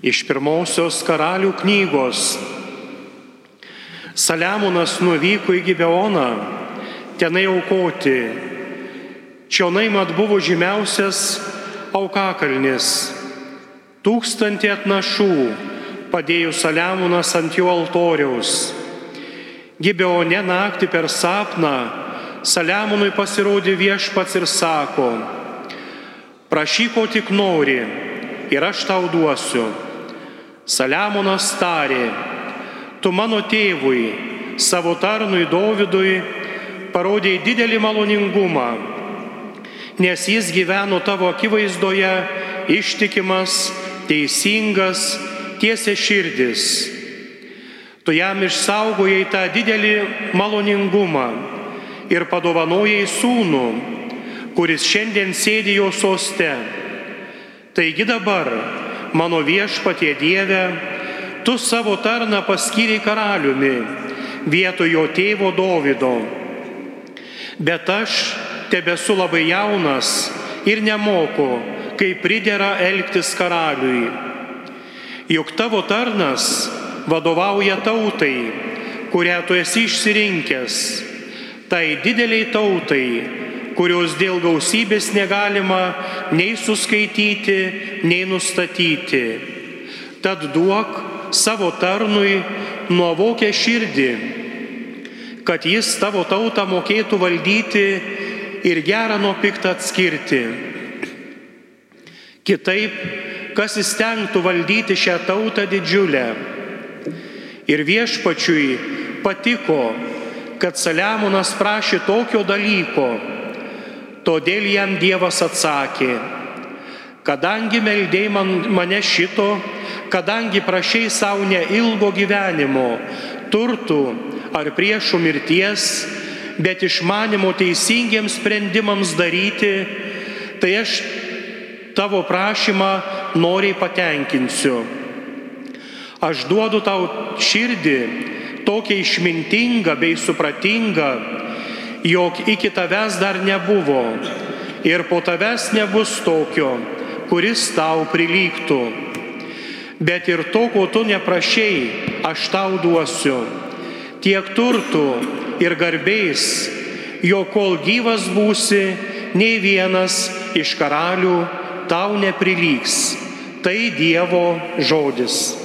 Iš pirmosios karalių knygos. Saliamonas nuvyko į Gibeoną, tenai aukoti. Čionai mat buvo žymiausias aukakalnis. Tūkstantį atnašų padėjo Saliamonas ant jo altoriaus. Gibeone naktį per sapną Saliamonui pasirodė viešpats ir sako, prašyk, ko tik nori, ir aš tau duosiu. Saliamonas tarė, tu mano tėvui, savo tarnui Dovydui, parodėjai didelį maloningumą, nes jis gyveno tavo akivaizdoje ištikimas, teisingas, tiesia širdis. Tu jam išsaugojai tą didelį maloningumą ir padovanojai sūnų, kuris šiandien sėdi jo soste. Taigi dabar mano viešpatie Dieve, tu savo tarną paskyriai karaliumi vietoj jo tėvo Dovido. Bet aš tebesu labai jaunas ir nemoku, kaip pridera elgtis karaliui. Juk tavo tarnas vadovauja tautai, kurią tu esi išsirinkęs, tai dideliai tautai, kurios dėl gausybės negalima nei suskaityti, nei nustatyti. Tad duok savo tarnui nuovokę širdį, kad jis tavo tautą mokėtų valdyti ir gerą nuo piktą atskirti. Kitaip, kas įstengtų valdyti šią tautą didžiulę. Ir viešpačiui patiko, kad Saliamonas prašė tokio dalyko, Todėl jam Dievas atsakė, kadangi meldėjai man, mane šito, kadangi prašiai savo neilgo gyvenimo, turtų ar priešų mirties, bet išmanimo teisingiems sprendimams daryti, tai aš tavo prašymą noriai patenkinsiu. Aš duodu tau širdį tokia išmintinga bei supratinga, jog iki tavęs dar nebuvo ir po tavęs nebus tokio, kuris tau prilygtų. Bet ir to, ko tu neprašiai, aš tau duosiu. Tiek turtų ir garbės, jo kol gyvas būsi, nei vienas iš karalių tau neprilygs. Tai Dievo žodis.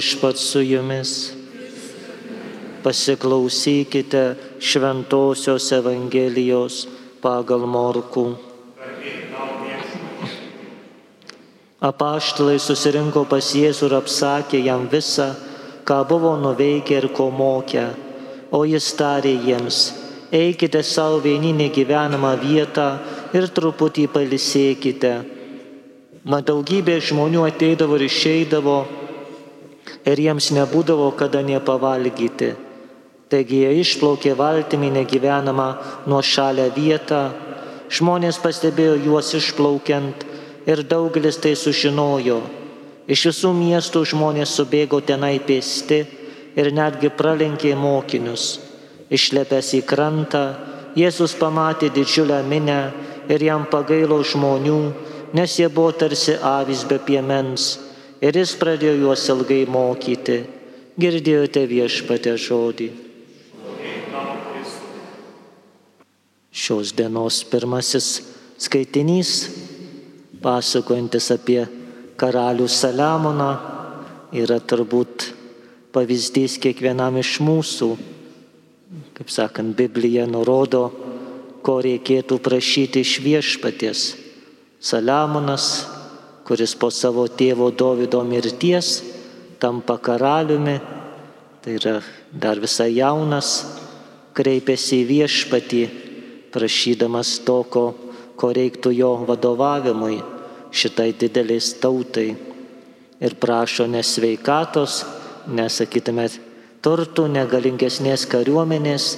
Viešpat su jumis. Pasiklausykite Šventojios Evangelijos pagal Morkų. Apaštalai susirinko pas Jėzų ir apsakė jam visą, ką buvo nuveikę ir ko mokę, o jis tarė jiems, eikite savo vieninį gyvenamą vietą ir truputį palisėkite. Mat daugybė žmonių ateidavo ir išeidavo ir jiems nebūdavo kada nepavalgyti. Taigi jie išplaukė valtimi negyvenamą nuo šalia vietą, žmonės pastebėjo juos išplaukiant ir daugelis tai sužinojo. Iš visų miestų žmonės subėgo tenai pėsti ir netgi pralenkė mokinius. Išlepęs į krantą, Jėzus pamatė didžiulę minę ir jam pagailo žmonių, nes jie buvo tarsi avys be piemens ir jis pradėjo juos ilgai mokyti. Girdėjote viešpatę žodį. Šios dienos pirmasis skaitinys, pasakojantis apie karalių Saliamoną, yra turbūt pavyzdys kiekvienam iš mūsų. Kaip sakant, Biblija nurodo, ko reikėtų prašyti iš viešpaties. Saliamonas kuris po savo tėvo Davido mirties tampa karaliumi, tai yra dar visai jaunas, kreipėsi į viešpatį, prašydamas to, ko, ko reiktų jo vadovavimui šitai dideliais tautai. Ir prašo nesveikatos, nesakytume, turtų, negalingesnės kariuomenės,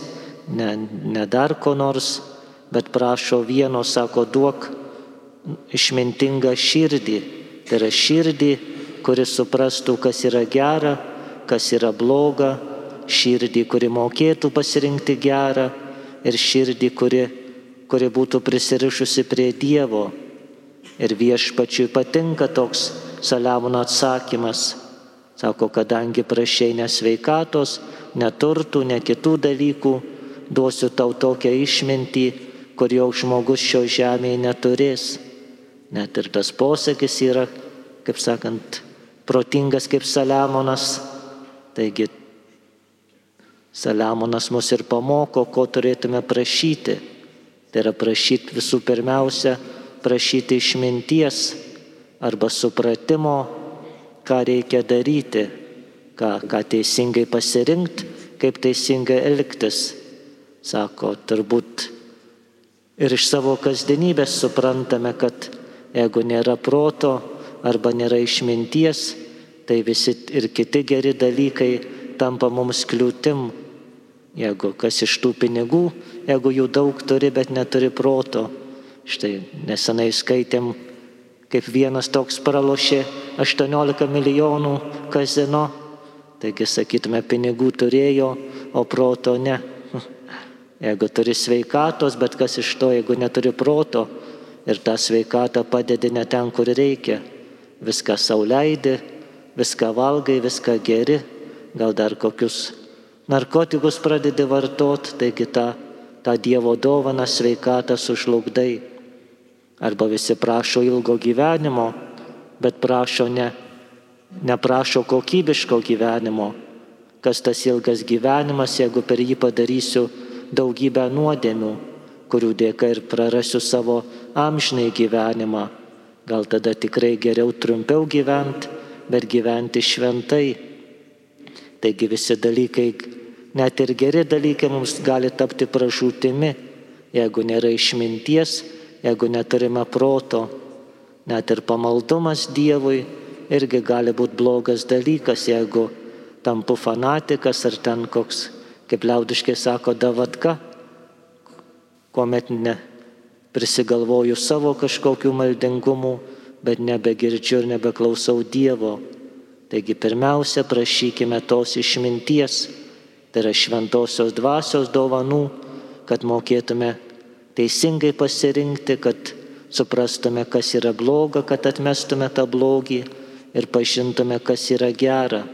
ne, ne dar ko nors, bet prašo vieno, sako, duok išmintingą širdį. Tai yra širdį, kuris suprastų, kas yra gera, kas yra bloga, širdį, kuri mokėtų pasirinkti gerą ir širdį, kuri, kuri būtų prisirišusi prie Dievo. Ir viešpačiui patinka toks Saliamono atsakymas. Sako, kadangi prašai nesveikatos, neturtų, ne kitų dalykų, duosiu tau tokią išmintį, kur jau žmogus šio žemėje neturės. Net ir tas posakis yra, kaip sakant, protingas kaip Saliamonas. Taigi Saliamonas mus ir pamoko, ko turėtume prašyti. Tai yra prašyti visų pirmiausia, prašyti išminties arba supratimo, ką reikia daryti, ką, ką teisingai pasirinkti, kaip teisingai elgtis. Sako, turbūt ir iš savo kasdienybės suprantame, kad Jeigu nėra proto arba nėra išminties, tai visi ir kiti geri dalykai tampa mums kliūtim. Jeigu kas iš tų pinigų, jeigu jų daug turi, bet neturi proto. Štai nesenai skaitėm, kaip vienas toks pralošė 18 milijonų kazino. Taigi sakytume, pinigų turėjo, o proto ne. Jeigu turi sveikatos, bet kas iš to, jeigu neturi proto, ir tą sveikatą padedi ne ten, kur reikia. Viską sauliaidi, viską valgai, viską geri, gal dar kokius narkotikus pradedi vartot, taigi tą, tą Dievo dovaną sveikatą sužlugdai. Arba visi prašo ilgo gyvenimo, bet prašo ne, neprašo kokybiško gyvenimo. Kas tas ilgas gyvenimas, jeigu per jį padarysiu daugybę nuodėmių kurių dėka ir prarasiu savo amžinai gyvenimą. Gal tada tikrai geriau trumpiau gyventi, bet gyventi šventai. Taigi visi dalykai, net ir geri dalykai mums gali tapti pražūtimi, jeigu nėra išminties, jeigu neturime proto. Net ir pamaldumas Dievui irgi gali būti blogas dalykas, jeigu tampu fanatikas ar ten koks, kaip liaudiškai sako, davatka kuomet ne prisigalvoju savo kažkokių maldingumų, bet nebegirdžiu ir nebeklausau Dievo. Taigi pirmiausia, prašykime tos išminties, tai yra šventosios dvasios dovanų, kad mokėtume teisingai pasirinkti, kad suprastume, kas yra bloga, kad atmestume tą blogį ir pažintume, kas yra gera.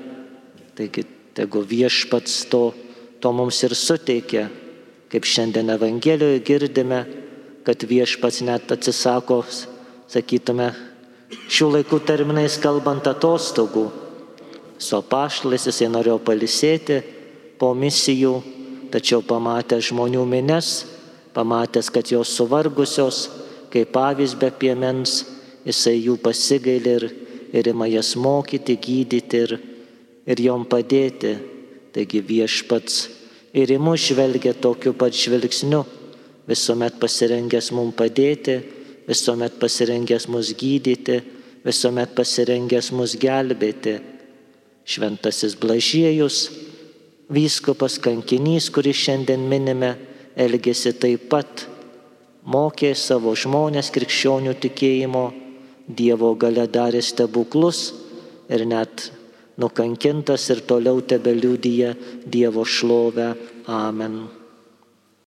Taigi, tegu viešpats to, to mums ir suteikia Kaip šiandien Evangelijoje girdime, kad viešpats net atsisako, sakytume, šių laikų terminais kalbant atostogų. su apaštalais, jisai norėjo palisėti po misijų, tačiau pamatęs žmonių mines, pamatęs, kad jos suvargusios, kaip pavyzdys be piemens, jisai jų pasigailė ir, ir ima jas mokyti, gydyti ir, ir jom padėti. Taigi viešpats ir į mus žvelgia tokiu pat žvilgsniu, visuomet pasirengęs mums padėti, visuomet pasirengęs mus gydyti, visuomet pasirengęs mus gelbėti. Šventasis Blažiejus, vyskupas kankinys, kurį šiandien minime, elgėsi taip pat, mokė savo žmonės krikščionių tikėjimo, Dievo gale darė stebuklus ir net nukankintas ir toliau tebe liudyja Dievo šlovę. Amen.